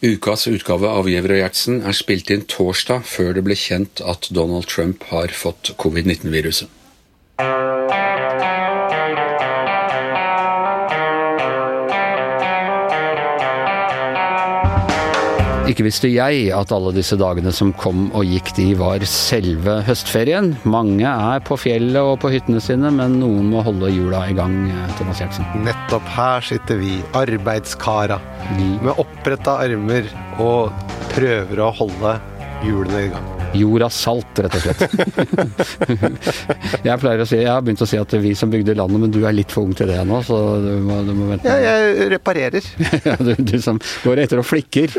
Ukas utgave av Giæver og Gjertsen er spilt inn torsdag før det ble kjent at Donald Trump har fått covid-19-viruset. Ikke visste jeg at alle disse dagene som kom og gikk, de var selve høstferien. Mange er på fjellet og på hyttene sine, men noen må holde hjula i gang, Thomas Gjertsen. Nettopp her sitter vi, arbeidskara, med oppretta armer og prøver å holde hjulene i gang. Jordas salt, rett og slett. jeg pleier å si, jeg har begynt å si at vi som bygde landet, men du er litt for ung til det ennå, så du må, du må vente. Ja, jeg reparerer. ja, du, du, som går etter og flikker.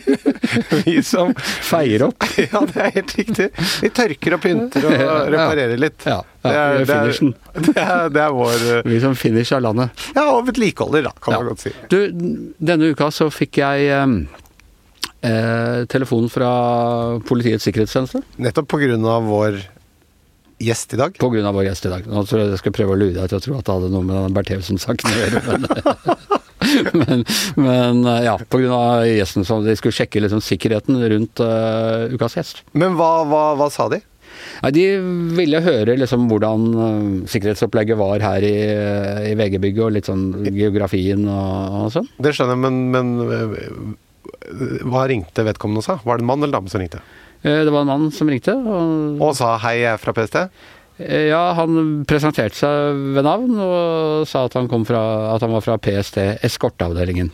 vi som feier opp. ja, det er helt riktig. Vi tørker og pynter og reparerer litt. Ja, ja, det, er, det, er, det, er, det er vår Vi som finisher landet. Ja, og vedlikeholder, da, kan man godt si. Du, denne uka så fikk jeg um, Eh, telefonen fra Politiets sikkerhetstjeneste. Nettopp pga. vår gjest i dag? Av vår gjest i dag. Nå tror jeg jeg skal prøve å lure deg til å tro at det hadde noe med Bertheussen-saken å gjøre. Men, men, men, ja, på grunn av gjesten som de skulle sjekke liksom sikkerheten rundt uh, ukas gjest. Men hva, hva, hva sa de? Nei, De ville høre liksom hvordan uh, sikkerhetsopplegget var her i, i VG-bygget, og litt sånn geografien og, og sånn. Det skjønner jeg, men, men hva ringte vedkommende og sa? Var det en mann eller dame som ringte? Eh, det var en mann som ringte. Og, og sa hei, jeg er fra PST? Eh, ja, han presenterte seg ved navn og sa at han, fra, at han var fra PST, eskorteavdelingen.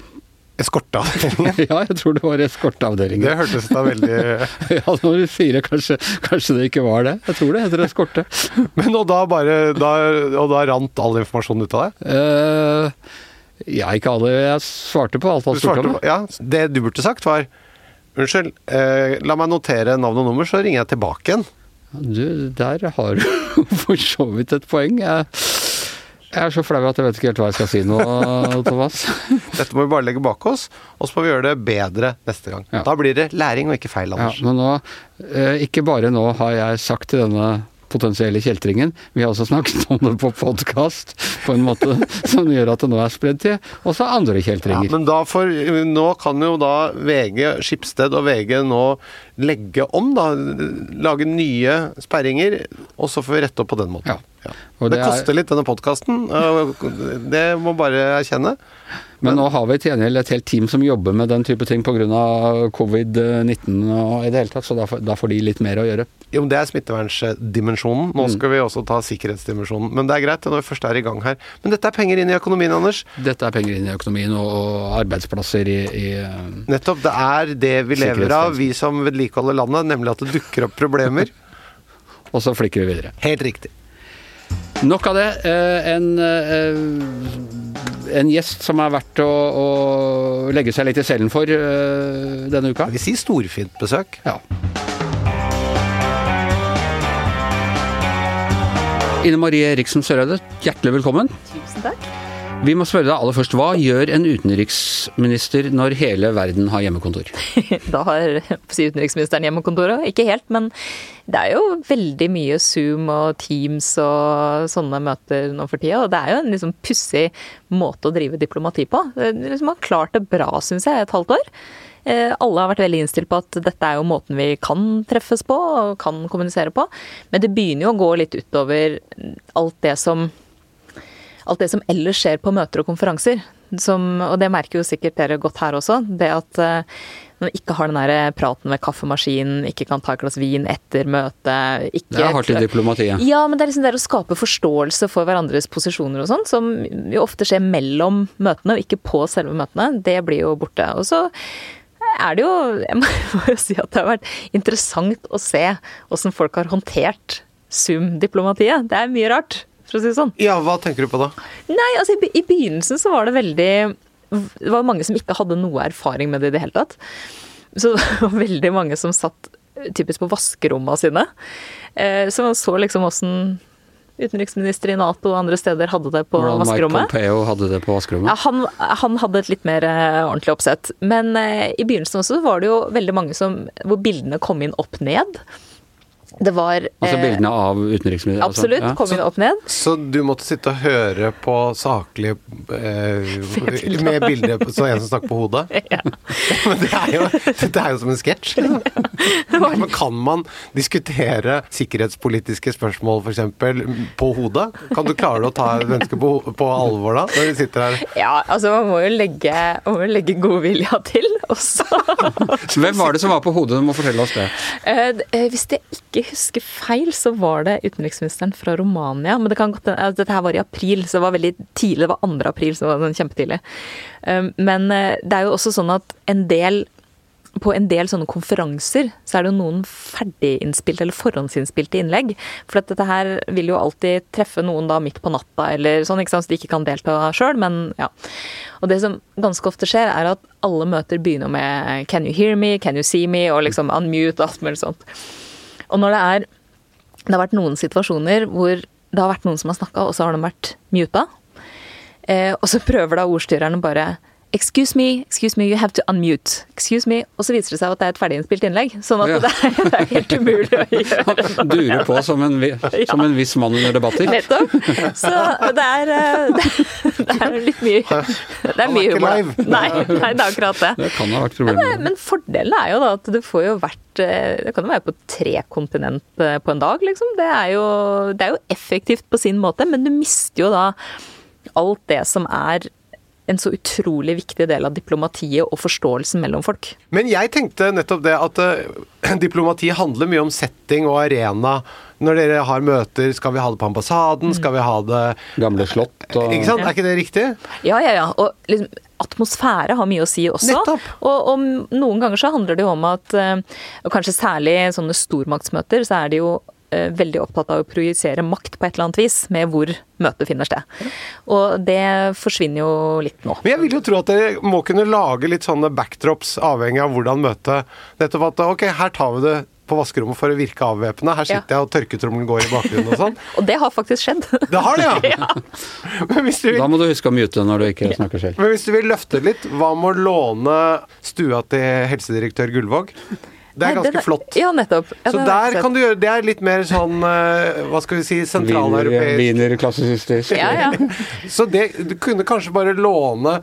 Eskorteavdelingen? ja, jeg tror det var eskorteavdelingen. Det hørtes da veldig Ja, når du sier det, kanskje, kanskje, det ikke var det. Jeg tror det heter eskorte. Men og da bare da, Og da rant all informasjonen ut av deg? Uh, ja, ikke alle. Jeg svarte på spurte om. Ja, det du burde sagt var Unnskyld, eh, la meg notere navn og nummer, så ringer jeg tilbake igjen. Du, der har du for så vidt et poeng. Jeg, jeg er så flau at jeg vet ikke helt hva jeg skal si nå, Thomas. Dette må vi bare legge bak oss, og så må vi gjøre det bedre neste gang. Ja. Da blir det læring og ikke feil, Anders. Ja, men nå, eh, ikke bare nå har jeg sagt til denne potensielle kjeltringen. Vi har også snakket om det på podkast på en måte som gjør at det nå er spredd til også andre kjeltringer. Ja, men da for, nå kan jo da VG, Skipsted og VG nå legge om, da. Lage nye sperringer, og så får vi rette opp på den måten. Ja. Det, det, koster litt, denne podkasten. Det må bare erkjenne. Men, Men nå har vi til gjengjeld et helt team som jobber med den type ting pga. covid-19 og i det hele tatt, så da får, da får, de litt mer å gjøre. Jo, men Det er smittevernsdimensjonen. Nå mm. skal vi også ta sikkerhetsdimensjonen. Men det er greit når vi først er i gang her. Men dette er penger inn i økonomien, Anders? Dette er penger inn i økonomien og, og arbeidsplasser i, i eh, Nettopp. Det er det vi lever av, vi som vedlikeholder landet, nemlig at det dukker opp problemer. og så flikker vi videre. Helt riktig. Nok av det. Eh, en, eh, en gjest som er verdt å, å, legge seg litt i selen for eh, denne uka. Vi sier storfint besøk. Ja. Ine Marie Eriksen Søreide, hjertelig velkommen. Tusen takk. Vi må spørre deg aller først, Hva gjør en utenriksminister når hele verden har hjemmekontor? da har utenriksministeren hjemmekontoret. Ikke helt, men det er jo veldig mye Zoom og Teams og sånne møter nå for tida. Og det er jo en liksom pussig måte å drive diplomati på. Liksom har klart det bra, syns jeg, et halvt år. Eh, alle har vært veldig innstilt på at dette er jo måten vi kan treffes på og kan kommunisere på. Men det begynner jo å gå litt utover alt det som alt det som ellers skjer på møter og konferanser. Som, og det merker jo sikkert dere godt her også. Det at uh, man ikke har den der praten ved kaffemaskinen, ikke kan ta et glass vin etter møtet. Ikke, det er hardt i diplomatiet. Ja, men det er liksom det å skape forståelse for hverandres posisjoner og sånn, som jo ofte skjer mellom møtene og ikke på selve møtene. Det blir jo borte. Og så er det jo Jeg må jo si at det har vært interessant å se åssen folk har håndtert Zoom-diplomatiet. Det er mye rart for å si det sånn. Ja, hva tenker du på da? Nei, altså i, i begynnelsen så var det veldig Det var mange som ikke hadde noe erfaring med det i det hele tatt. Så det var veldig mange som satt typisk på vaskerommene sine. Eh, så man så liksom åssen utenriksminister i Nato og andre steder hadde det på Hvordan vaskerommet. Mike Pompeo hadde det på vaskerommet? Ja, han, han hadde et litt mer uh, ordentlig oppsett. Men eh, i begynnelsen også var det jo veldig mange som, hvor bildene kom inn opp ned. Det var Altså bildene av utenriksministeren? Altså, Absolutt. Ja. Kom inn opp ned. Så du måtte sitte og høre på saklig eh, Med bilder så en som snakker på hodet? Ja. Men det er jo, det er jo som en sketsj. Men kan man diskutere sikkerhetspolitiske spørsmål f.eks. på hodet? Kan du klare å ta et menneske på, på, alvor da, når du sitter her? Ja, altså man må jo legge, må legge godvilja til også. Hvem var det som var på hodet? Du må fortelle oss det. Eh, hvis det ikke husker feil, så var det utenriksministeren fra Romania. Men det kan godt altså, Dette her var i april, så det var veldig tidlig. Det var 2. april, så det var sånn kjempetidlig. Um, men eh, det er jo også sånn at en del på en del sånne konferanser så er det jo noen ferdiginnspilte eller forhåndsinnspilte innlegg. For dette her vil jo alltid treffe noen da midt på natta eller sånn, ikke sant, så de ikke kan delta sjøl, men ja. Og det som ganske ofte skjer, er at alle møter begynner med 'can you hear me', 'can you see me', og liksom unmute og alt mulig sånt. Og når det er Det har vært noen situasjoner hvor det har vært noen som har snakka, og så har de vært muta. Eh, og så prøver da ordstyrerne bare Excuse me, excuse me, you have to unmute. Excuse me. Og så viser det seg at det er et ferdiginnspilt innlegg. Sånn at ja. det, er, det, er, helt umulig å gjøre. Durer på som en, som en, viss mann under debatter. Nettopp. Så det er, det, eh, det er litt mye Det er mye humor. Nei, nei, det er akkurat det. Det kan ha vært problemet. Men, men fordelen er jo da at du får jo vært eh, Det kan jo være på tre kontinent eh, på en dag, liksom. Det er jo, det er jo effektivt på sin måte, men du mister jo da alt det som er en så utrolig viktig del av diplomatiet og forståelsen mellom folk. Men jeg tenkte nettopp det at uh, diplomati handler mye om setting og arena. Når dere har møter, skal vi ha det på ambassaden? Skal vi ha det Gamle slott og Ikke sant? Er ikke det riktig? Ja, ja, ja. Og liksom, atmosfære har mye å si også. Nettopp. Og, og noen ganger så handler det jo om at, uh, og kanskje særlig sånne stormaktsmøter, så er det jo Eh, veldig opptatt av å projisere makt på et eller annet vis med hvor møtet finner sted. Og det forsvinner jo litt nå. Men jeg vil jo tro at dere må kunne lage litt sånne backdrops avhengig av hvordan møtet Nettopp at ok, her tar vi det på vaskerommet for å virke avvæpnende. Her sitter ja. jeg, og tørketrommelen går i bakgrunnen og sånn. og det har faktisk skjedd. Det har det, ja! ja. Vil... Da må du huske å mute når du ikke snakker selv. Men hvis du vil løfte litt, hva med å låne stua til helsedirektør Gullvåg? Det er ganske flott. Ja, nettopp. Ja, så der kan du gjøre Det er litt mer sånn uh, Hva skal vi si Sentraleuropeisk Wienerklassesystem. Ja, ja. så det, du kunne kanskje bare låne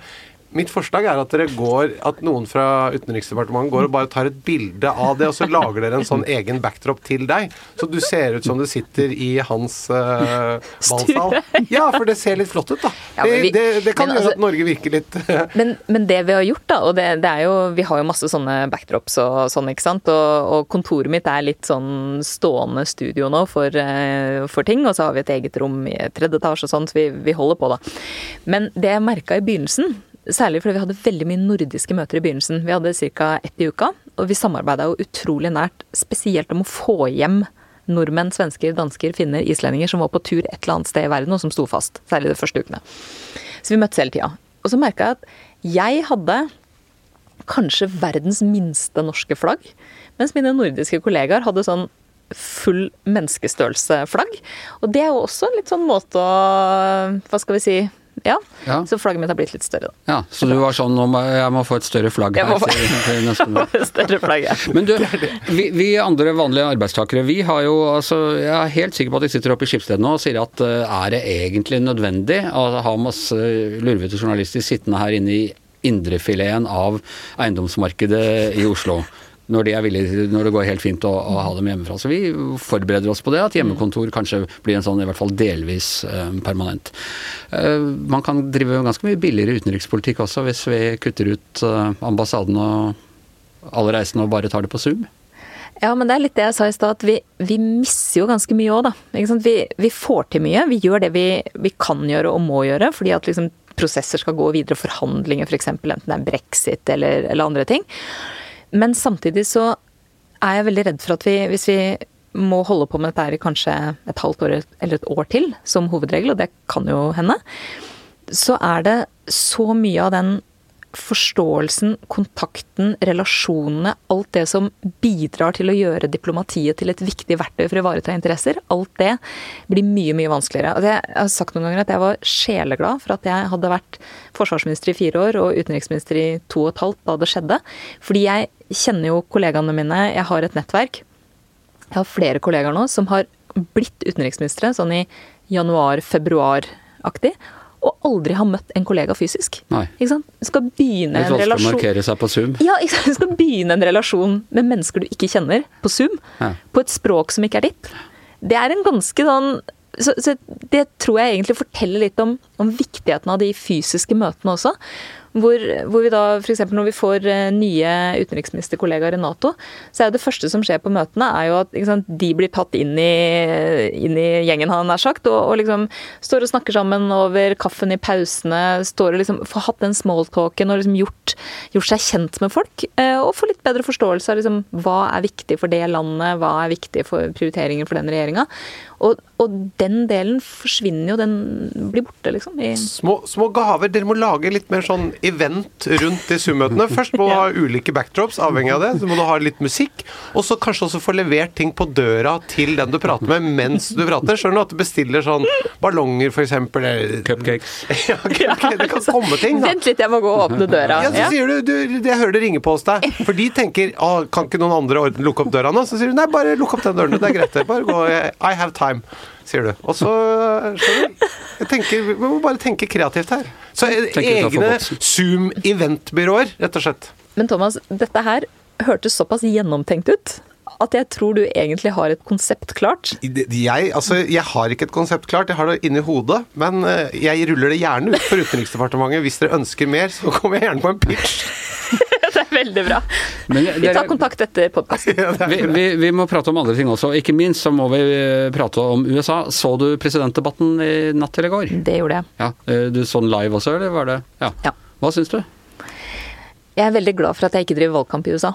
Mitt forslag er at går, at noen fra Utenriksdepartementet går og bare tar et bilde av det, og så lager dere en sånn egen backdrop til deg. Så du ser ut som du sitter i hans uh, ballsal. Ja, for det ser litt flott ut, da. Ja, vi, det, det, kan gjøre altså, at Norge virker litt uh, men, men, det vi har gjort, da, og det, det, er jo Vi har jo masse sånne backdrops og sånn, ikke sant. Og, og kontoret mitt er litt sånn stående studio nå for, uh, for, ting. Og så har vi et eget rom i tredje etasje og sånn, så vi, vi holder på, da. Men det jeg merka i begynnelsen Særlig fordi vi hadde veldig mye nordiske møter i begynnelsen. Vi hadde ca. ett i uka, og vi samarbeida jo utrolig nært, spesielt om å få hjem nordmenn, svensker, dansker, finner, islendinger som var på tur et eller annet sted i verden, og som sto fast. Særlig de første ukene. Så vi møttes hele tida. Og så merka jeg at jeg hadde kanskje verdens minste norske flagg, mens mine nordiske kollegaer hadde sånn full menneskestørrelse-flagg. Og det er jo også en litt sånn måte å Hva skal vi si ja. ja. Så flagget mitt har blitt litt større, da. Ja, Så du var sånn om jeg må få et større flagg her Jeg må få et større flagg, ja. Men du, vi, vi, andre vanlige arbeidstakere, vi har jo altså Jeg er helt sikker på at de sitter oppe i Skipsstedet nå og sier at uh, er det egentlig nødvendig å ha masse lurvete journalister sittende her inne i indrefileten av eiendomsmarkedet i Oslo? Når, de villige, når, det går helt fint å, å, ha dem hjemmefra. Så vi forbereder oss på det, at hjemmekontor kanskje blir en sånn i hvert fall delvis eh, permanent. Eh, man kan drive ganske mye billigere utenrikspolitikk også hvis vi kutter ut eh, ambassaden og alle reisene og bare tar det på Zoom. Ja, men det er litt det jeg sa i stad, at vi, vi misser jo ganske mye òg, da. Vi, vi, får til mye. Vi gjør det vi, vi kan gjøre og må gjøre, fordi at liksom prosesser skal gå videre, forhandlinger f.eks., for enten det er brexit eller, eller andre ting. Men samtidig så er jeg veldig redd for at vi, hvis vi må holde på med dette her i kanskje et halvt år eller et år til, som hovedregel, og det kan jo hende, så er det så mye av den forståelsen, kontakten, relasjonene, alt det som bidrar til å gjøre diplomatiet til et viktig verktøy for å ivareta interesser, alt det blir mye, mye vanskeligere. Altså jeg har sagt noen ganger at jeg var sjeleglad for at jeg hadde vært forsvarsminister i fire år og utenriksminister i to og et halvt da det skjedde. Fordi jeg kjenner jo kollegaene mine, jeg har et nettverk. Jeg har flere kollegaer nå som har blitt utenriksministre sånn i januar-februar-aktig. Og aldri har møtt en kollega fysisk. Nei. Ikke sant? Skal begynne en relasjon markere seg på Zoom. Ja, sant? skal begynne en relasjon med mennesker du ikke kjenner, på Zoom. Ja. På et språk som ikke er ditt. Det er en ganske sånn så, så, det tror jeg egentlig forteller litt om, om, viktigheten av de fysiske møtene også. Hvor, hvor vi da f.eks. når vi får eh, nye utenriksministerkollegaer i Nato, så er det første som skjer på møtene, er jo at sant, de blir tatt inn i, inn i gjengen, har nær sagt, og, og, liksom står og snakker sammen over kaffen i pausene, står og liksom får hatt den smalltalken og liksom gjort, gjort, seg kjent med folk. Eh, og får litt bedre forståelse av liksom, hva er viktig for det landet, hva er viktig for prioriteringer for den regjeringa. Og, og, den delen forsvinner jo, den blir borte, liksom. Små, små, gaver. Dere må lage litt mer sånn event rundt de Zoom-møtene. Først må du ha ulike backdrops, avhengig av det. Så må du ha litt musikk. Og så kanskje også få levert ting på døra til den du prater med mens du prater. Skjønner du at du bestiller sånn ballonger, f.eks. Cupcakes. ja, cupcake. det kan komme ting, da. Vent litt, jeg må gå og åpne døra. Ja, så sier du, du Jeg hører det ringer på hos deg. For de tenker kan ikke noen andre lukke opp døra nå? Så sier du nei, bare lukk opp den døren. Det er greit. Bare gå. I have time, sier du. Og så jeg tenker, Vi må bare tenke kreativt her. Så egne Zoom-eventbyråer, rett og slett. Men Thomas, dette her hørtes såpass gjennomtenkt ut at jeg tror du egentlig har et konsept klart? Jeg, altså, jeg har ikke et konsept klart, jeg har det inni hodet. Men eh, jeg ruller det gjerne ut for Utenriksdepartementet. Hvis dere ønsker mer, så kommer jeg gjerne på en pitch. Veldig bra. Men, vi tar kontakt etter podkasten. vi, vi, vi, må prate om andre ting også. Ikke minst så må vi eh, prate om USA. Så du presidentdebatten i natt eller i går? Det gjorde jeg. Ja, eh, Du så den live også, eller var det Ja. ja. Hva syns du? Jeg er veldig glad for at jeg ikke driver valgkamp i USA.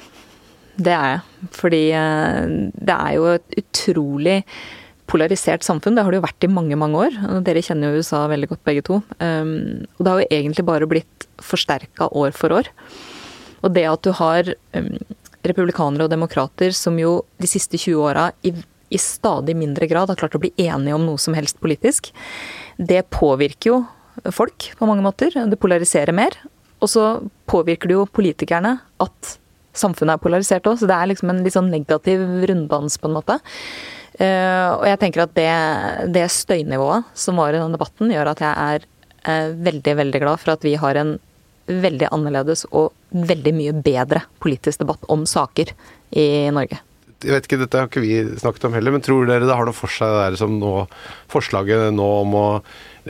Det er jeg. Fordi eh, det er jo et utrolig polarisert samfunn. Det har det jo vært i mange, mange år. Dere kjenner jo USA veldig godt begge to. Um, og det har jo egentlig bare blitt forsterka år for år. Og det at du har um, republikanere og demokrater som jo de siste 20 åra i, i, stadig mindre grad har klart å bli enige om noe som helst politisk, det påvirker jo folk på mange måter. Det polariserer mer. Og så påvirker det jo politikerne at samfunnet er polarisert òg, så det er liksom en litt sånn negativ runddans, på en måte. Uh, og jeg tenker at det, det, støynivået som var i den debatten, gjør at jeg er uh, veldig, veldig glad for at vi har en veldig annerledes og veldig mye bedre politisk debatt om saker i Norge. Jeg vet ikke, Dette har ikke vi snakket om heller, men tror dere det har noe for seg det der som nå, forslaget nå om å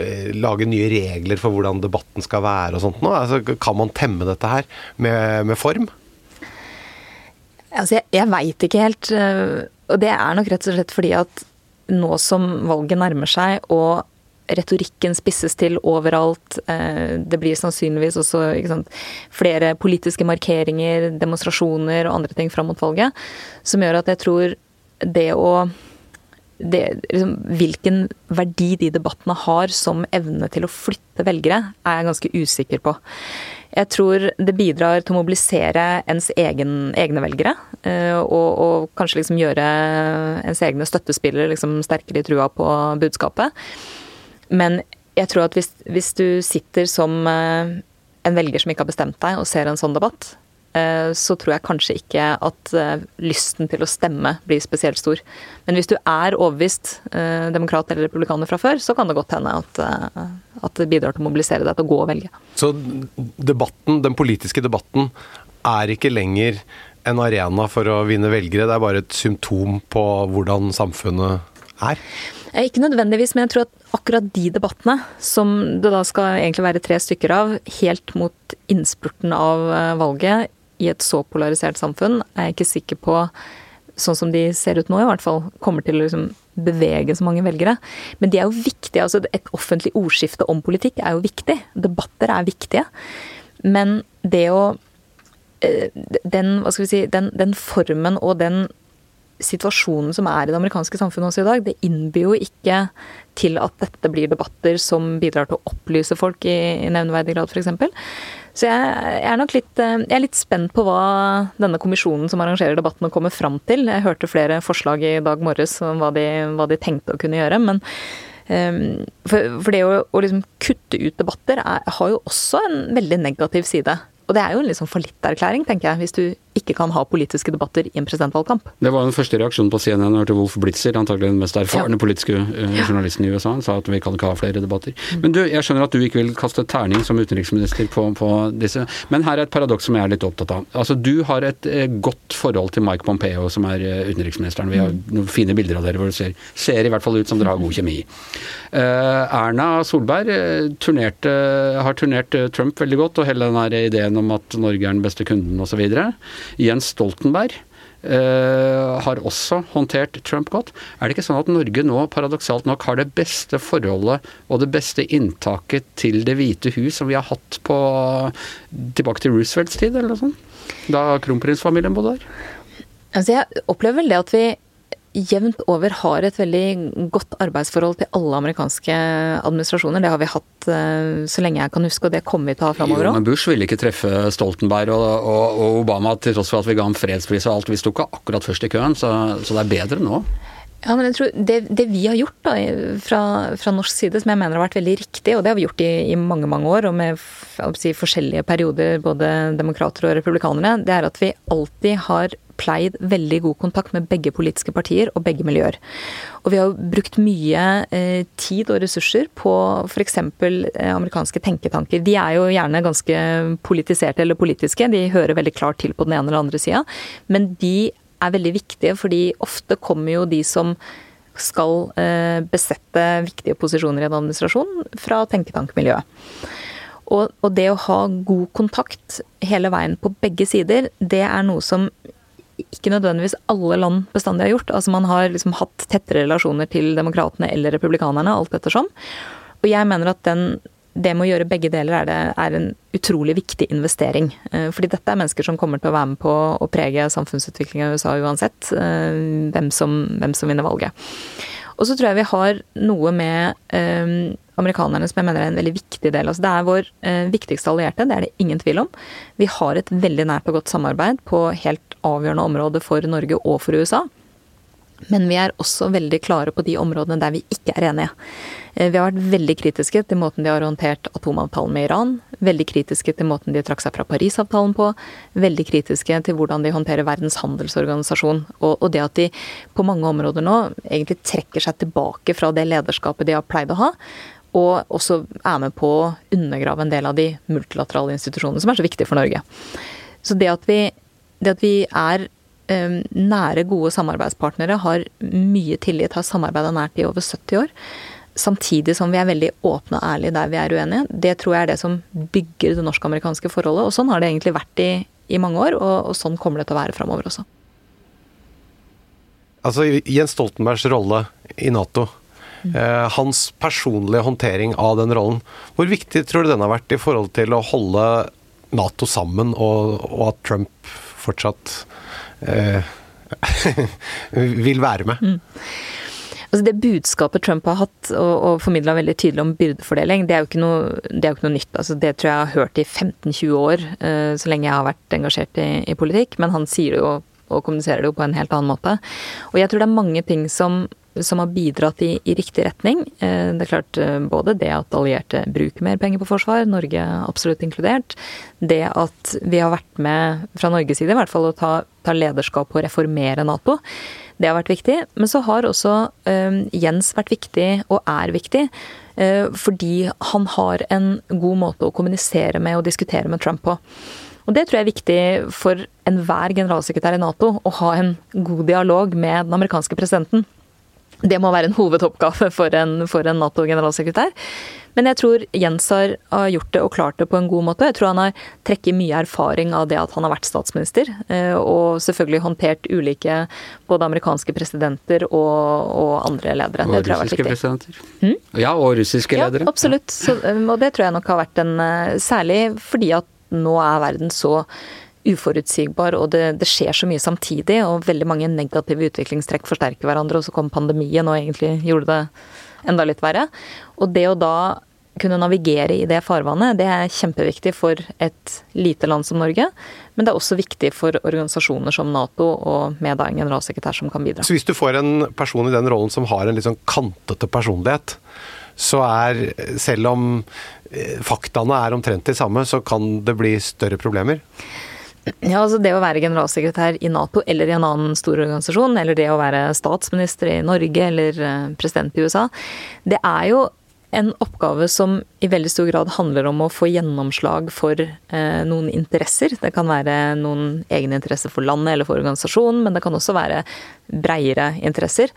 eh, lage nye regler for hvordan debatten skal være og sånt nå? Altså, kan man temme dette her med, med form? Altså, jeg, jeg veit ikke helt. Eh, og det er nok rett og slett fordi at nå som valget nærmer seg, og retorikken spisses til overalt. Eh, det blir sannsynligvis også sant, flere politiske markeringer, demonstrasjoner og andre ting fram mot valget, som gjør at jeg tror det å det, liksom, hvilken verdi de debattene har som evne til å flytte velgere, er jeg ganske usikker på. Jeg tror det bidrar til å mobilisere ens egen, egne velgere. Eh, og, og, kanskje liksom gjøre ens egne støttespillere liksom sterkere i trua på budskapet. Men jeg tror at hvis, hvis du sitter som eh, en velger som ikke har bestemt deg, og ser en sånn debatt, eh, så tror jeg kanskje ikke at eh, lysten til å stemme blir spesielt stor. Men hvis du er overbevist demokrat eller republikaner fra før, så kan det godt hende at, at det bidrar til å mobilisere deg til å gå og velge. Så debatten, den politiske debatten er ikke lenger en arena for å vinne velgere, det er bare et symptom på hvordan samfunnet er? Ikke nødvendigvis, men jeg tror at akkurat de debattene, som det da skal egentlig være tre stykker av, helt mot innspurten av eh, valget i et så polarisert samfunn, er jeg ikke sikker på, sånn som de ser ut nå i hvert fall, kommer til å liksom bevege så mange velgere. Men de er jo viktige. altså Et offentlig ordskifte om politikk er jo viktig. Debatter er viktige. Men det å eh, den, hva skal vi si, den, den formen og den situasjonen som er i det amerikanske samfunnet også i dag, det innbyr jo ikke til at dette blir debatter som bidrar til å opplyse folk i, i nevneverdig grad, f.eks. Så jeg, jeg, er nok litt, eh, jeg er litt spent på hva denne kommisjonen som arrangerer debattene, kommer fram til. Jeg hørte flere forslag i dag morges om hva de, hva de tenkte å kunne gjøre. men um, for, for, det å, å liksom kutte ut debatter er, har jo også en veldig negativ side. Og det er jo en liksom fallitterklæring, tenker jeg, hvis du ikke kan ha politiske debatter i en presidentvalgkamp. Det var den første reaksjonen på CNN. Jeg hørte Wolf Blitzer, antagelig den mest erfarne ja. politiske uh, journalisten i USA, han sa at vi kan ikke ha flere debatter. Mm. Men du, jeg skjønner at du ikke vil kaste terning som utenriksminister på, på disse, men her er et paradoks som jeg er litt opptatt av. Altså, Du har et uh, godt forhold til Mike Pompeo, som er uh, utenriksministeren. Vi har mm. noen fine bilder av dere hvor det ser, ser i hvert fall ut som dere har god kjemi. Erna Solberg turnerte, har turnert Trump veldig godt, og hele den ideen om at Norge er den beste kunden osv. Jens Stoltenberg Uh, har også håndtert Trump godt. Er det ikke sånn at Norge nå paradoksalt nok har det beste forholdet og det beste inntaket til Det hvite hus som vi har hatt på tilbake til Roosevelts tid, eller noe sånt? Da kronprinsfamilien bodde der? Altså jeg opplever vel det at vi jevnt over har et veldig godt arbeidsforhold til alle amerikanske administrasjoner. Det har vi hatt uh, så lenge jeg kan huske, og det kommer vi til å ha framover òg. Men Bush ville ikke treffe Stoltenberg og, og, og, Obama til tross for at vi ga ham fredspris og alt. Vi sto ikke akkurat først i køen, så, så det er bedre nå. Ja, men jeg tror det, det vi har gjort da, fra, fra, norsk side, som jeg mener har vært veldig riktig, og det har vi gjort i, i mange mange år, og med si, forskjellige perioder, både demokrater og republikanere, det er at vi alltid har pleid veldig god kontakt med begge politiske partier og begge miljøer. Og vi har brukt mye eh, tid og ressurser på f.eks. Eh, amerikanske tenketanker. De er jo gjerne ganske politiserte eller politiske, de hører veldig klart til på den ene eller andre sida, men de er veldig viktige, fordi ofte kommer jo de som skal eh, besette viktige posisjoner i en administrasjon, fra tenketankmiljøet. Og, det å ha god kontakt hele veien på begge sider, det er noe som ikke nødvendigvis alle land bestandig har gjort. Altså Man har liksom hatt tettere relasjoner til demokratene eller republikanerne, alt ettersom. Og jeg mener at den, det med å gjøre begge deler er, det, er, en utrolig viktig investering. Eh, fordi dette er mennesker som kommer til å være med på å prege samfunnsutviklinga i USA uansett eh, hvem som, hvem som vinner valget. Og så tror jeg vi har noe med um, amerikanerne som jeg mener er en veldig viktig del. Altså det er vår uh, viktigste allierte, det er det ingen tvil om. Vi har et veldig nært og godt samarbeid på helt avgjørende område for Norge og for USA. Men vi er også veldig klare på de områdene der vi ikke er enige. Eh, vi har vært veldig kritiske til måten de har håndtert atomavtalen med Iran. Veldig kritiske til måten de trakk seg fra Parisavtalen på. Veldig kritiske til hvordan de håndterer Verdens handelsorganisasjon. Og, det at de på mange områder nå egentlig trekker seg tilbake fra det lederskapet de har pleid å ha. Og også er med på å undergrave en del av de multilaterale institusjonene som er så viktige for Norge. Så det at vi, det at vi er nære, gode samarbeidspartnere, har mye tillit, har samarbeida nært i over 70 år. Samtidig som vi er veldig åpne og ærlige der vi er uenige. Det tror jeg er det som bygger det norsk-amerikanske forholdet. Og sånn har det egentlig vært i, i mange år, og, og, sånn kommer det til å være framover også. Altså Jens Stoltenbergs rolle i Nato, mm. eh, hans personlige håndtering av den rollen, hvor viktig tror du den har vært i forhold til å holde Nato sammen, og, og at Trump fortsatt eh, vil være med. Mm. Altså Det budskapet Trump har hatt og, og formidla veldig tydelig om byrdefordeling, det er jo ikke noe, jo ikke noe nytt. Altså Det tror jeg jeg har hørt i 15-20 år, uh, så lenge jeg har vært engasjert i, i, politikk. Men han sier det jo og kommuniserer det jo på en helt annen måte. Og jeg tror det er mange ting som som har bidratt i, i, riktig retning. Eh, det er klart eh, både det at allierte bruker mer penger på forsvar, Norge absolutt inkludert. Det at vi har vært med, fra Norges side i hvert fall, å ta, ta lederskap på å reformere Nato. Det har vært viktig. Men så har også uh, Jens vært viktig, og er viktig, uh, fordi han har en god måte å kommunisere med og diskutere med Trump på. Og det tror jeg er viktig for enhver generalsekretær i Nato, å ha en god dialog med den amerikanske presidenten. Det må være en hovedoppgave for en, en Nato-generalsekretær. Men jeg tror Jens har, gjort det og klart det på en god måte. Jeg tror han har trekket mye erfaring av det at han har vært statsminister. Eh, og selvfølgelig håndtert ulike både amerikanske presidenter og, og andre ledere. Og russiske presidenter. Hmm? Ja, og russiske ledere. Ja, absolutt. Så, og det tror jeg nok har vært en eh, Særlig fordi at nå er verden så uforutsigbar, og det, det, skjer så mye samtidig. Og veldig mange negative utviklingstrekk forsterker hverandre, og så kom pandemien og egentlig gjorde det enda litt verre. Og det å da kunne navigere i det farvannet, det er kjempeviktig for et lite land som Norge. Men det er også viktig for organisasjoner som Nato, og med da en generalsekretær som kan bidra. Så hvis du får en person i den rollen som har en litt sånn kantete personlighet, så er, selv om eh, faktaene er omtrent de samme, så kan det bli større problemer? Ja, altså Det å være generalsekretær i Nato eller i en annen stor organisasjon, eller det å være statsminister i Norge eller eh, president i USA, det er jo en oppgave som i veldig stor grad handler om å få gjennomslag for eh, noen interesser. Det kan være noen egne interesser for landet eller for organisasjonen, men det kan også være breiere interesser.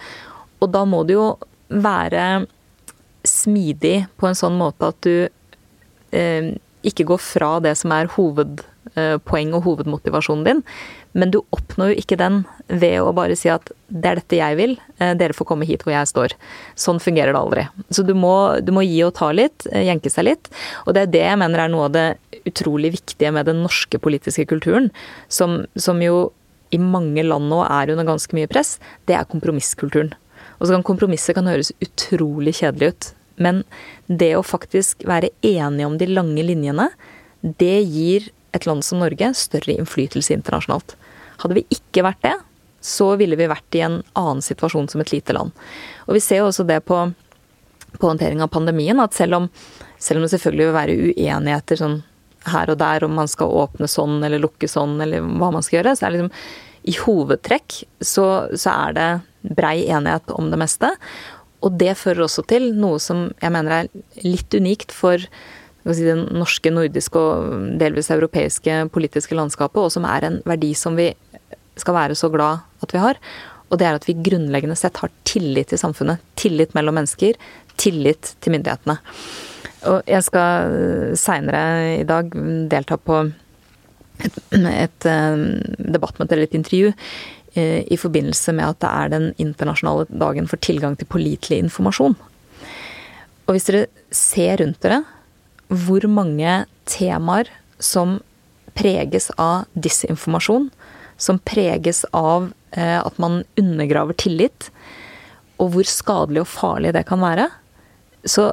Og da må det jo være smidig på en sånn måte at du eh, ikke går fra det som er hovedpoeng og hovedmotivasjonen din, men du oppnår jo ikke den ved å bare si at det er dette jeg vil, eh, dere får komme hit hvor jeg står. Sånn fungerer det aldri. Så du må, du må gi og ta litt, eh, jenke seg litt. Og det er det jeg mener er noe av det utrolig viktige med den norske politiske kulturen, som, som jo i mange land nå er under ganske mye press, det er kompromisskulturen. Og så kan kompromisset kan høres utrolig kjedelig ut. Men det å faktisk være enige om de lange linjene, det gir et land som Norge større innflytelse internasjonalt. Hadde vi ikke vært det, så ville vi vært i en annen situasjon som et lite land. Og vi ser jo også det på, på håndtering av pandemien, at selv om, selv om det selvfølgelig vil være uenigheter sånn her og der om man skal åpne sånn eller lukke sånn, eller hva man skal gjøre, så er liksom i hovedtrekk så, så er det brei enighet om det meste. Og det fører også til noe som jeg mener er litt unikt for si, det norske, nordiske og delvis europeiske politiske landskapet, og som er en verdi som vi skal være så glad at vi har. Og det er at vi grunnleggende sett har tillit til samfunnet. Tillit mellom mennesker. Tillit til myndighetene. Og jeg skal seinere i dag delta på et, et eh, debattmøte eller et intervju Eh, i forbindelse med at det er den internasjonale dagen for tilgang til pålitelig informasjon. Og hvis dere ser rundt dere hvor mange temaer som preges av disinformasjon, som preges av eh, at man undergraver tillit, og hvor skadelig og farlig det kan være, så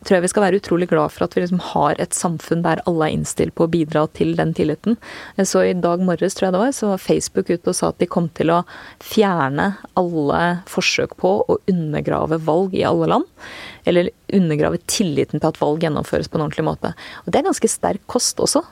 tror jeg vi skal være utrolig glad for at vi liksom har et samfunn der alle er innstilt på å bidra til den tilliten. Så i dag morges, tror jeg det var, så var Facebook ute og sa at de kom til å fjerne alle forsøk på å undergrave valg i alle land. Eller undergrave tilliten til at valg gjennomføres på en ordentlig måte. Og det er ganske sterk kost også.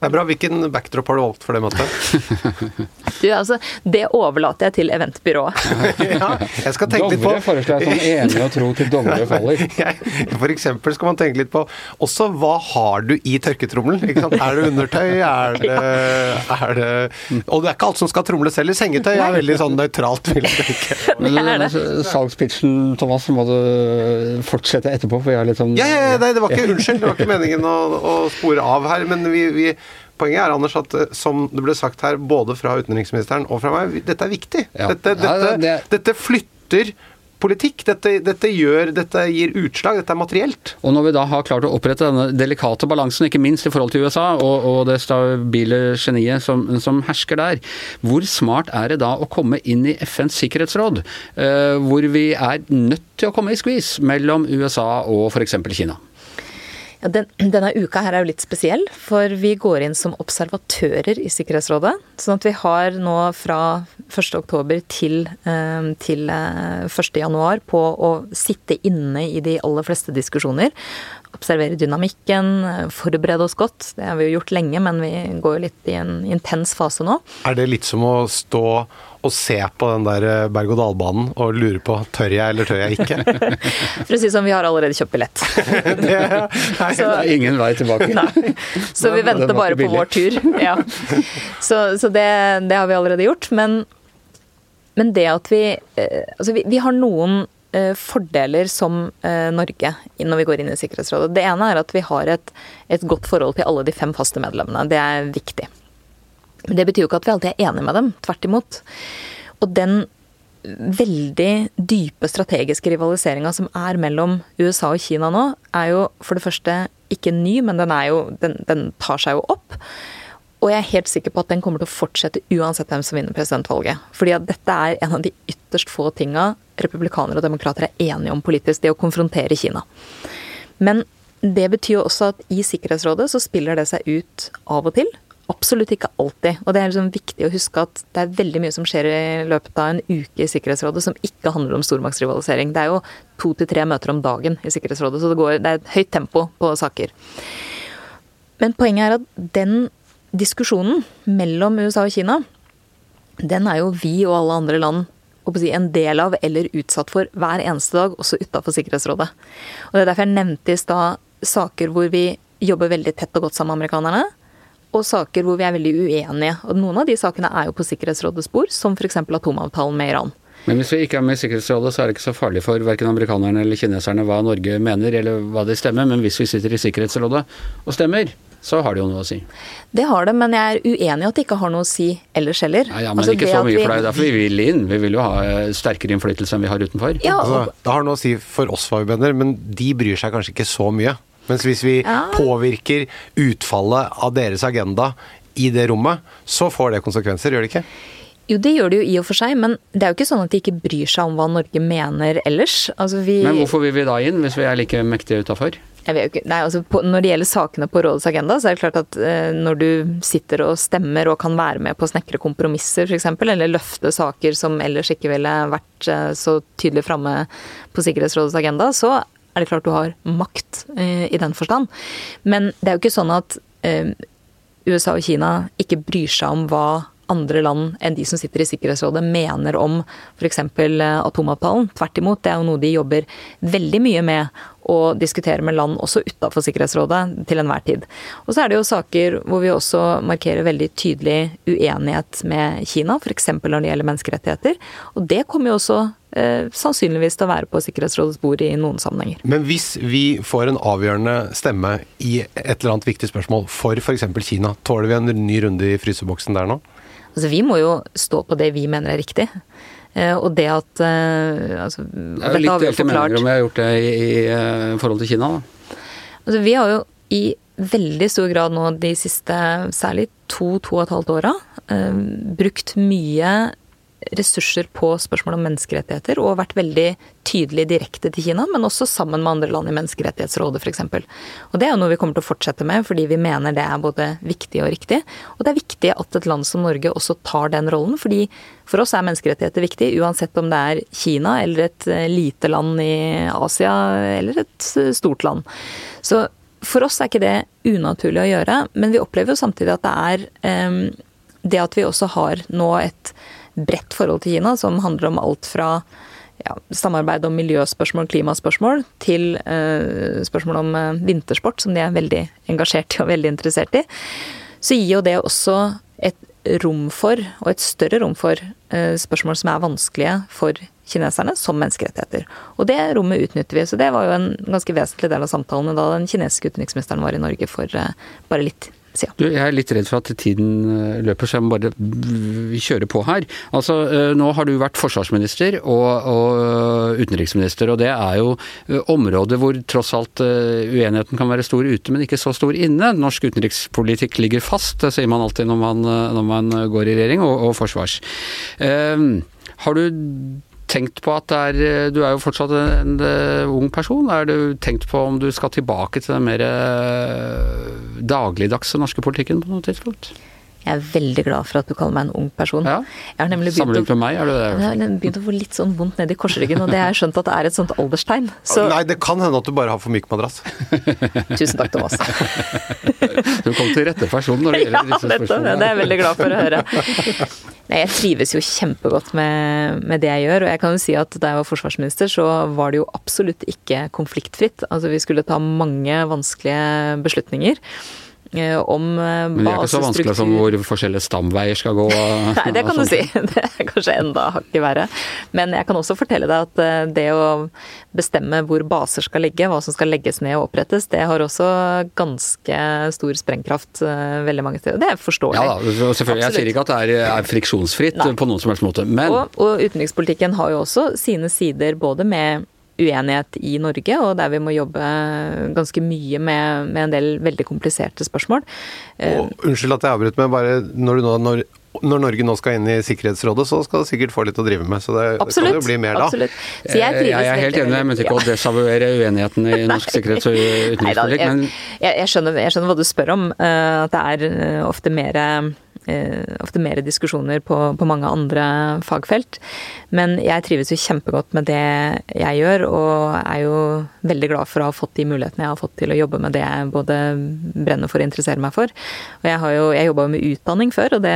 Det er bra. Hvilken backdrop har du valgt for det møtet? du, altså, det overlater jeg til eventbyrået. ja, jeg skal tenke litt på Dovre foreslår jeg som enig og tro til Dovre faller. for eksempel skal man tenke litt på også hva har du i tørketrommelen? Er det undertøy? Er det, er det Og det er ikke alt som skal tromles selv. Sengetøy er veldig sånn nøytralt, vil jeg tenke. Men salgspitchen, Thomas, må du fortsette etterpå, for jeg er litt sånn Ja, ja, ja nei, det var ikke Unnskyld, det var ikke meningen å, å spore av her, men vi, vi Poenget er Anders, at eh, som det ble sagt her, både fra utenriksministeren og fra meg, dette er viktig. Ja. Dette, dette, ja, det... dette, flytter politikk. Dette, dette, gjør, dette gir utslag, dette er materielt. Og når vi da har klart å opprette denne delikate balansen, ikke minst i forhold til USA og, og det stabile geniet som, som, hersker der, hvor smart er det da å komme inn i FNs sikkerhetsråd, uh, hvor vi er nødt til å komme i skvis mellom USA og f.eks. Kina? Ja, den, denne uka her er jo litt spesiell, for vi går inn som observatører i Sikkerhetsrådet. Sånn at vi har nå fra 1.10 til, eh, til 1.1 eh, på å sitte inne i de aller fleste diskusjoner. Observere dynamikken, forberede oss godt. Det har vi jo gjort lenge, men vi går jo litt i en intens fase nå. Er det litt som å stå og se på den der eh, berg-og-dal-banen og lure på tør jeg eller tør jeg ikke? For å si det sånn, vi har allerede kjøpt billett. det, nei, så, det er ingen vei tilbake. Nei. Så vi venter bare på vår tur. Ja. Så, så det, det, har vi allerede gjort. Men, men det at vi eh, Altså, vi, vi har noen eh, fordeler som Norge når vi går inn i Sikkerhetsrådet. Det ene er at vi har et, et godt forhold til alle de fem faste medlemmene. Det er viktig. Men det betyr jo ikke at vi alltid er enige med dem. Tvert imot. Og den veldig dype strategiske rivaliseringa som er mellom USA og Kina nå, er jo for det første ikke ny, men den, jo, den, den tar seg jo opp. Og jeg er helt sikker på at den kommer til å fortsette uansett hvem som vinner presidentvalget. Fordi at dette er en av de ytterst få tinga republikanere og demokrater er enige om politisk. Det å konfrontere Kina. Men det betyr jo også at i Sikkerhetsrådet så spiller det seg ut av og til Absolutt ikke alltid. Og det er liksom viktig å huske at det er veldig mye som skjer i løpet av en uke i Sikkerhetsrådet som ikke handler om stormaktsrivalisering. Det er jo to til tre møter om dagen i Sikkerhetsrådet, så det, går, det er et høyt tempo på saker. Men poenget er at den diskusjonen mellom USA og Kina, den er jo vi og alle andre land en del av eller utsatt for hver eneste dag, også utafor Sikkerhetsrådet. Og Det er derfor jeg nevnte i stad saker hvor vi jobber veldig tett og godt sammen med amerikanerne, og saker hvor vi er veldig uenige. Og Noen av de sakene er jo på Sikkerhetsrådets bord, som f.eks. atomavtalen med Iran. Men hvis vi ikke er med i Sikkerhetsrådet, så er det ikke så farlig for verken amerikanerne eller kineserne hva Norge mener, eller hva de stemmer. Men hvis vi sitter i Sikkerhetsrådet og stemmer, så har det jo noe å si. Det har det, men jeg er uenig i at det ikke har noe å si ellers heller. Ja, ja men altså, ikke så mye, vi... for det er derfor vi vil inn. Vi vil jo ha eh, sterkere innflytelse enn vi har utenfor. Ja, og... altså, det har noe å si for oss, fagbønder, men de bryr seg kanskje ikke så mye. Mens hvis vi ja. påvirker utfallet av deres agenda i det rommet, så får det konsekvenser, gjør det ikke? Jo, det gjør det jo i og for seg, men det er jo ikke sånn at de ikke bryr seg om hva Norge mener ellers. Altså, vi... Men hvorfor vil vi da inn, hvis vi er like mektige utafor? Altså, når det gjelder sakene på rådets agenda, så er det klart at eh, når du sitter og stemmer og kan være med på å snekre kompromisser f.eks., eller løfte saker som ellers ikke ville vært eh, så tydelig framme på Sikkerhetsrådets agenda, så er det klart du har makt eh, i den forstand. Men det er jo ikke sånn at eh, USA og Kina ikke bryr seg om hva andre land enn de som sitter i Sikkerhetsrådet mener om f.eks. Eh, atomavtalen. Tvert imot, det er jo noe de jobber veldig mye med å diskutere med land også utafor Sikkerhetsrådet til enhver tid. Og så er det jo saker hvor vi også markerer veldig tydelig uenighet med Kina, f.eks. når det gjelder menneskerettigheter. Og det kommer jo også eh, sannsynligvis til å være på Sikkerhetsrådets bord i noen sammenhenger. Men hvis vi får en avgjørende stemme i et eller annet viktig spørsmål for f.eks. Kina, tåler vi en ny runde i fryseboksen der nå? Altså, vi må jo stå på det vi mener er riktig. Eh, og det at uh, altså, Det er jo litt delte meninger om vi har gjort det i, i, uh, forhold til Kina, da. Altså, vi har jo i veldig stor grad nå de siste særlig to, to og et halvt åra brukt mye ressurser på spørsmål om menneskerettigheter, og vært veldig tydelig direkte til Kina, men også sammen med andre land i Menneskerettighetsrådet f.eks. Og det er jo noe vi kommer til å fortsette med, fordi vi mener det er både viktig og riktig. Og det er viktig at et land som Norge også tar den rollen, fordi for oss er menneskerettigheter viktig, uansett om det er Kina eller et eh, lite land i Asia eller et eh, stort land. Så for oss er ikke det unaturlig å gjøre, men vi opplever jo samtidig at det er um, det at vi også har nå et bredt forhold til Kina, som handler om alt fra ja, samarbeid om miljøspørsmål, klimaspørsmål, til uh, spørsmål om uh, vintersport, som de er veldig engasjert i og veldig interessert i, så gir jo det også et rom for, og et større rom for, uh, spørsmål som er vanskelige for kineserne, som menneskerettigheter. Og det rommet utnytter vi. Så det var jo en ganske vesentlig del av samtalene da den kinesiske utenriksministeren var i Norge for bare litt siden. Du, jeg er litt redd for at tiden eh, løper, så jeg må bare kjøre på her. Altså, eh, Nå har du vært forsvarsminister og, og utenriksminister, og det er jo eh, områder hvor tross alt uenigheten kan være stor ute, men ikke så stor inne. Norsk utenrikspolitikk ligger fast, det sier man alltid når man, når man går i regjering, og, og forsvars. Um, har du tenkt på at det er eh, Du er jo fortsatt en, en ung person. Er du tenkt på om du skal tilbake til den mer eh, dagligdagse norske politikken på noe tidspunkt? Jeg er veldig glad for at du kaller meg en ung person. Ja. Sammenlignet med meg, er du det? Jeg har begynt å få litt sånn vondt nedi i korsryggen, og det har jeg skjønt at det er et sånt alderstegn. Så... Nei, det kan hende at du bare har for myk madrass. Tusen takk, Thomas. du kom til rette person når det gjelder ja, disse spørsmålene. Ja, det er jeg veldig glad for å høre. Nei, jeg trives jo kjempegodt med, med, det jeg gjør, og jeg kan jo si at da jeg var forsvarsminister, så var det jo absolutt ikke konfliktfritt. Altså vi skulle ta mange vanskelige beslutninger. Eh, om basestruktur Men det er ikke så vanskelig som hvor forskjellige stamveier skal gå? Nei, det kan du si. Det er kanskje enda hakket verre. Men jeg kan også fortelle deg at eh, det å bestemme hvor baser skal ligge, hva som skal legges ned og opprettes, det har også ganske stor sprengkraft eh, veldig mange steder. Det er forståelig. Ja da, selvfølgelig. Jeg sier ikke at det er, friksjonsfritt Nei. på noen som helst måte, men og, og utenrikspolitikken har jo også sine sider både med uenighet i Norge, og der vi må jobbe ganske mye med, med en del veldig kompliserte spørsmål. Og, unnskyld at jeg avbryter, men bare når, nå, når, når, Norge nå skal inn i Sikkerhetsrådet, så skal det sikkert få litt å drive med. Så det absolutt, kan jo bli mer da. Absolutt. Så jeg, jeg, jeg, er helt enig, jeg mente ikke å desavuere uenigheten i norsk sikkerhets- og utenrikspolitikk, men jeg, jeg, skjønner, jeg, skjønner, hva du spør om. Eh, at det er eh, ofte mer eh, ofte mer diskusjoner på, på, mange andre fagfelt. Men jeg trives jo kjempegodt med det jeg gjør, og er jo veldig glad for å ha fått de mulighetene jeg har fått til å jobbe med det jeg både brenner for og interesserer meg for. Og jeg har jo, jeg jobba jo med utdanning før, og det,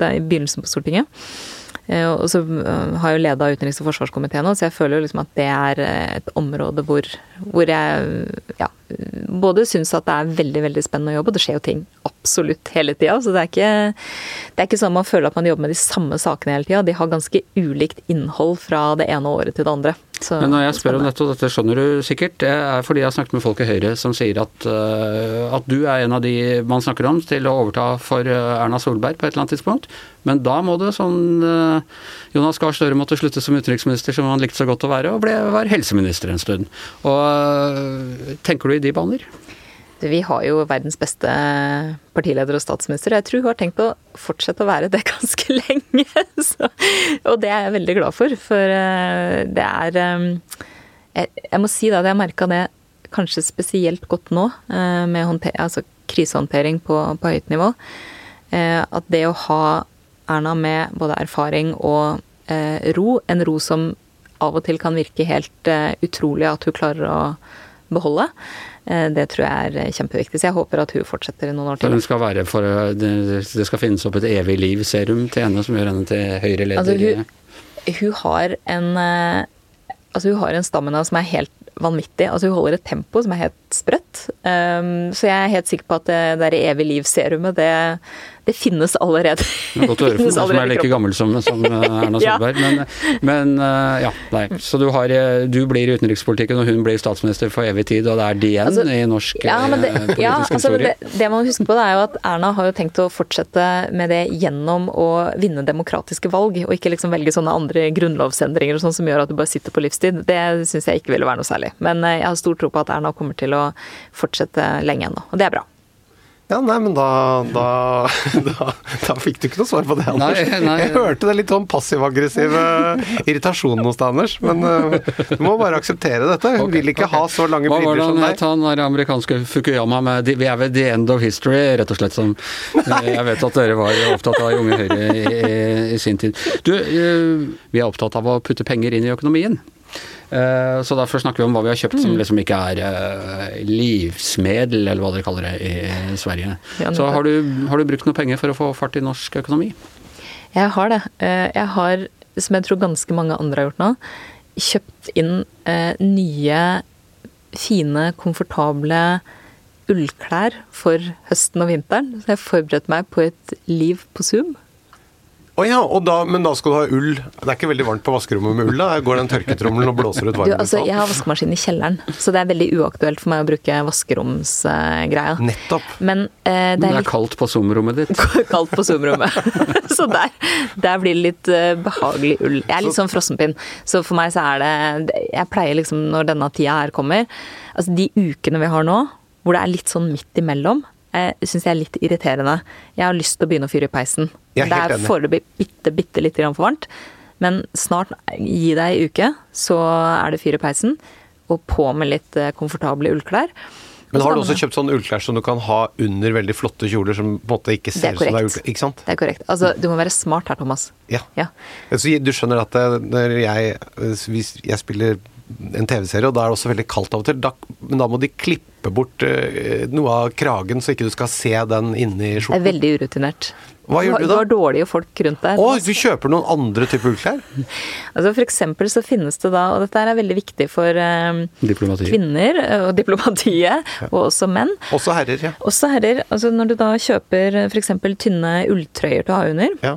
det er i begynnelsen på Stortinget. Eh, og så eh, har jeg jo leda utenriks- og forsvarskomiteen nå, så jeg føler jo liksom at det er eh, et område hvor, hvor jeg ja, både syns at det er veldig veldig spennende å jobbe, og det skjer jo ting absolutt hele tida. Så det er, ikke, det er ikke sånn man føler at man jobber med de samme sakene hele tida. De har ganske ulikt innhold fra det ene året til det andre. Så, Men når jeg spør om dette, og dette skjønner du sikkert, det er fordi jeg har snakket med folk i Høyre som sier at, uh, at du er en av de man snakker om til å overta for uh, Erna Solberg på et eller annet tidspunkt. Men da må det sånn uh, Jonas Gahr Støre måtte slutte som utenriksminister, som han likte så godt å være, og ble, var helseminister en stund. Og tenker du i de baner? Vi har jo verdens beste partileder og statsminister. Jeg tror hun har tenkt å fortsette å være det ganske lenge. Så, og det er jeg veldig glad for, for eh, det er eh, Jeg, jeg må si da at jeg merka det kanskje spesielt godt nå, med med altså krisehåndtering på, på, høyt nivå. At det å ha Erna med både erfaring og ro, en ro som av og til kan virke helt utrolig at hun klarer å beholde. Eh, det tror jeg er kjempeviktig. Så jeg håper at hun fortsetter i noen år til. Det skal, være for, det skal finnes opp et evig liv-serum til henne som gjør henne til Høyre-leder? Altså, hun, hun, har en eh, Altså hun har en stamina som er helt vanvittig. Altså hun holder et tempo som er helt sprøtt. Um, så jeg er helt sikker på at det der evig liv-serumet, det, det finnes allerede. Det er godt å høre for noen som er like gammel som, som eh, Erna Solberg. ja. Men, men, eh, ja, nei. Så du, har, eh, du, blir i utenrikspolitikken, og hun blir statsminister for evig tid, og det er det igjen altså, i norsk ja, det, politisk ja, altså, historie? Det, det man husker på, det er jo at Erna har jo tenkt å fortsette med det gjennom å vinne demokratiske valg, og ikke liksom velge sånne andre grunnlovsendringer og sånn som gjør at du bare sitter på livstid. Det syns jeg ikke ville være noe særlig. Men jeg har stor tro på at Erna kommer til å fortsette lenge ennå, og det er bra. Ja, nei, men da, da, da, da, fikk du ikke noe svar på det, Anders. Nei, nei. Jeg hørte det litt sånn passiv-aggressive irritasjonen hos deg, Anders. Men uh, du må bare akseptere dette. Hun okay, vil ikke okay. ha så lange briller som deg. Hva var det han han amerikanske Fukuyama med Vi er ved the end of history, rett og slett. Som jeg vet at dere var opptatt av i Unge Høyre i, i, i sin tid. Du, uh, vi er opptatt av å putte penger inn i økonomien. Eh, så derfor snakker vi om hva vi har kjøpt som mm. liksom ikke er eh, livsmedel, eller hva dere kaller det i Sverige. Så har du, har du brukt noe penger for å få fart i norsk økonomi? Jeg har det. Eh, jeg har, som jeg tror ganske mange andre har gjort nå, kjøpt inn nye, fine, komfortable ullklær for høsten og vinteren. Så jeg har forberedt meg på et liv på Zoom. Å oh ja, da, men da skal du ha ull. Det er ikke veldig varmt på vaskerommet med ull, da? Går den tørketrommelen og blåser ut varmen? Du, altså, jeg har vaskemaskin i kjelleren, så det er veldig uaktuelt for meg å bruke vaskeromsgreia. Uh, Nettopp. Men, uh, det, er det er litt... kaldt på Zoom-rommet ditt? kaldt på Zoom-rommet. så der, der, blir det litt uh, behagelig ull. Jeg er litt så... sånn frossenpinn, så for meg så er det Jeg pleier liksom, når denne tida her kommer Altså de ukene vi har nå, hvor det er litt sånn midt imellom eh, syns jeg er litt irriterende. Jeg har lyst til å begynne å fyre i peisen. det er foreløpig bitte, bitte litt for varmt. Men snart, gi deg ei uke, så er det fyr i peisen. Og på med litt eh, komfortable ullklær. Men har du også kjøpt sånne ullklær som du kan ha under veldig flotte kjoler som på en måte ikke ser ut som det er ullklær? Ikke sant? Det er korrekt. Altså, du må være smart her, Thomas. Ja. ja. Så du skjønner at det, når jeg, hvis jeg spiller en TV-serie, og da er det også veldig kaldt av og til. Da, men da må de klippe bort uh, noe av kragen, så ikke du skal se den inni skjorten. Det er veldig urutinert. Hva gjør du da? Du har dårlige folk rundt deg. Å, du kjøper noen andre typer ullklær? altså for eksempel så finnes det da, og dette er veldig viktig for um, kvinner eh, og diplomatiet, ja. og også menn. Også herrer, ja. Også herrer. Altså når du da kjøper f.eks. tynne ulltrøyer til å ha under, ja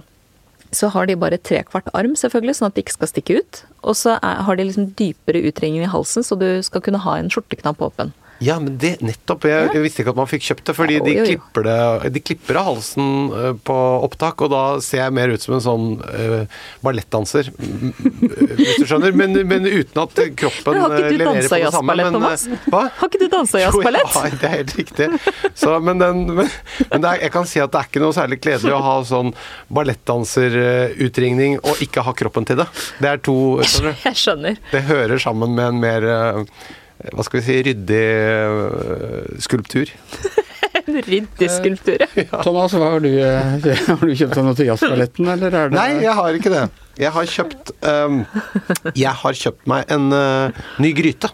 så har de bare trekvart arm, selvfølgelig, sånn at de ikke skal stikke ut. Og så har de liksom dypere utringning i halsen, så du skal kunne ha en skjorteknapp åpen. Ja, men det nettopp. Jeg, jeg, visste ikke at man fikk kjøpt det. Fordi de klipper, det, de klipper av halsen uh, på opptak, og da ser jeg mer ut som en sånn uh, ballettdanser. Hvis du skjønner. Men, men uten at kroppen leverer på det samme. Men, uh, hva? Har ikke du dansa jazzballett? Ja, det er helt riktig. Så, men, den, men, er, jeg kan si at det er ikke noe særlig kledelig å ha sånn ballettdanserutringning og ikke ha kroppen til det. Det er to skjønner. Jeg skjønner. Det hører sammen med en mer hva skal vi si, ryddig uh, skulptur. En ryddig skulptur, ja. Thomas, hva har du, har du kjøpt deg noe til jazzballetten, eller er det Nei, jeg har ikke det. Jeg har kjøpt um, Jeg har kjøpt meg en uh, ny gryte.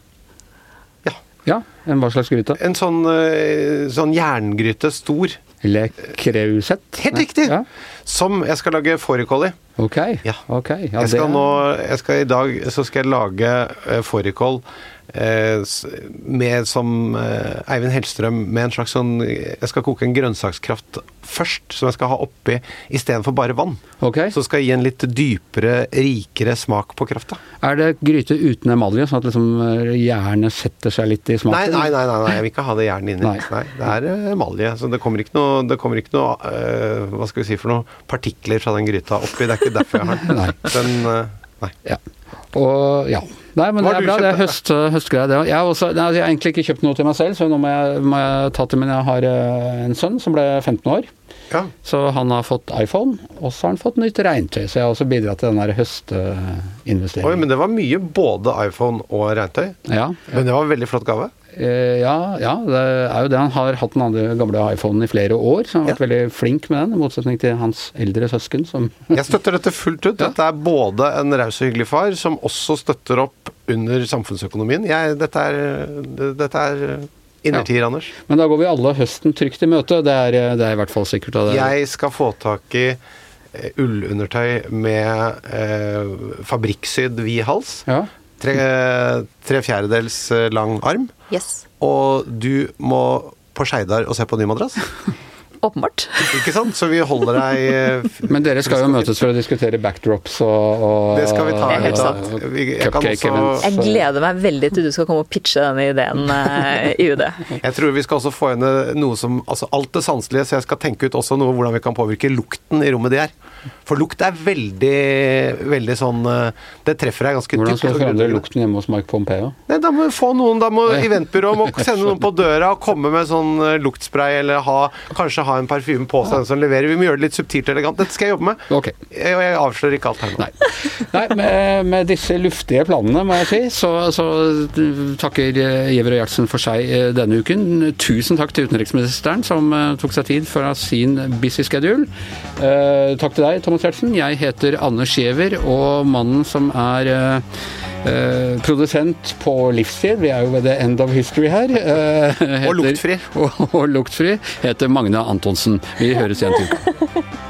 Ja. ja. En hva slags gryte? En sånn, uh, sånn jerngryte. Stor. Le Creuset? Helt riktig! Ja. Som jeg skal lage fårikål i. Ok. Ja. okay. Ja, jeg skal det... nå, jeg skal I dag så skal jeg lage uh, fårikål Eh, med som eh, Eivind Hellstrøm med en slags sånn Jeg skal koke en grønnsakskraft først, som jeg skal ha oppi istedenfor bare vann. Okay. Så skal jeg gi en litt dypere, rikere smak på krafta. Er det gryte uten emalje, sånn at liksom eh, jernet setter seg litt i smaken? Nei, nei, nei, nei, jeg vil ikke ha det jernet inni. Nei. nei. det er emalje. Så det kommer ikke noe, det kommer ikke noe uh, Hva skal vi si for noe partikler fra den gryta oppi. Det er ikke derfor jeg har den. den uh, nei. Ja. Og ja. Nei, men det er bra. Det er høst, høstgreier, det. Jeg har, også, nei, jeg har egentlig ikke kjøpt noe til meg selv, så nå må jeg, må jeg ta til min jeg har eh, en sønn som ble 15 år. Ja. Så han har fått iPhone, og så har han fått nytt regntøy. Så jeg har også bidratt til den høstinvesteringen. Oi, men det var mye både iPhone og regntøy. Ja. Men det var en veldig flott gave. Eh, ja, ja, det er jo det. Han har hatt den andre gamle iPhonen i flere år, så han har vært ja. veldig flink med den, i motsetning til hans eldre søsken som Jeg støtter dette fullt ut. Dette er både en raus og hyggelig far, som også støtter opp under samfunnsøkonomien. Jeg, dette er, dette er innertier, ja. Anders. Men da går vi alle høsten trygt i møte. Det er, det er i hvert fall sikkert. Jeg skal få tak i eh, ullundertøy med eh, fabrikksydd vid hals. Ja. Tre, tre fjerdedels eh, lang arm. Yes. Og du må på Skeidar og se på ny madrass? Åpenbart. Ikke sant? Så vi holder deg eh, Men dere skal jo møtes for å diskutere backdrops og, og Det skal vi ta. Det er helt sant. Jeg, jeg, også, jeg, gleder meg veldig til du skal komme og pitche denne ideen eh, i UD. Jeg tror vi skal også få inn noe som Altså alt det sanselige, så jeg skal tenke ut også noe hvordan vi kan påvirke lukten i rommet de er. For lukt er veldig, veldig sånn eh, Det treffer deg ganske dypt. Hvordan skal du forandre lukten hjemme hos Mike Pompeo? Nei, da må vi få noen, da må eventbyrået må sende noen på døra og komme med sånn eh, luktspray, eller ha, kanskje ha en parfyme på seg, den som leverer. Vi må gjøre det litt subtilt og elegant. Dette skal jeg jobbe med. Okay. Jeg, jeg avslører ikke alt her nå. Nei, Nei med, med, disse luftige planene, må jeg si, så, så takker Giæver og Gjertsen for seg eh, denne uken. Tusen takk til utenriksministeren som tok seg tid fra sin busy schedule. Takk til deg, Thomas Gjertsen. Jeg heter Anne Skjever, og mannen som er eh, produsent på livstid, vi er jo ved the end of history her. eh, heter, og luktfri. Og, og luktfri heter Magne Antonsen. Vi høres igjen til uka.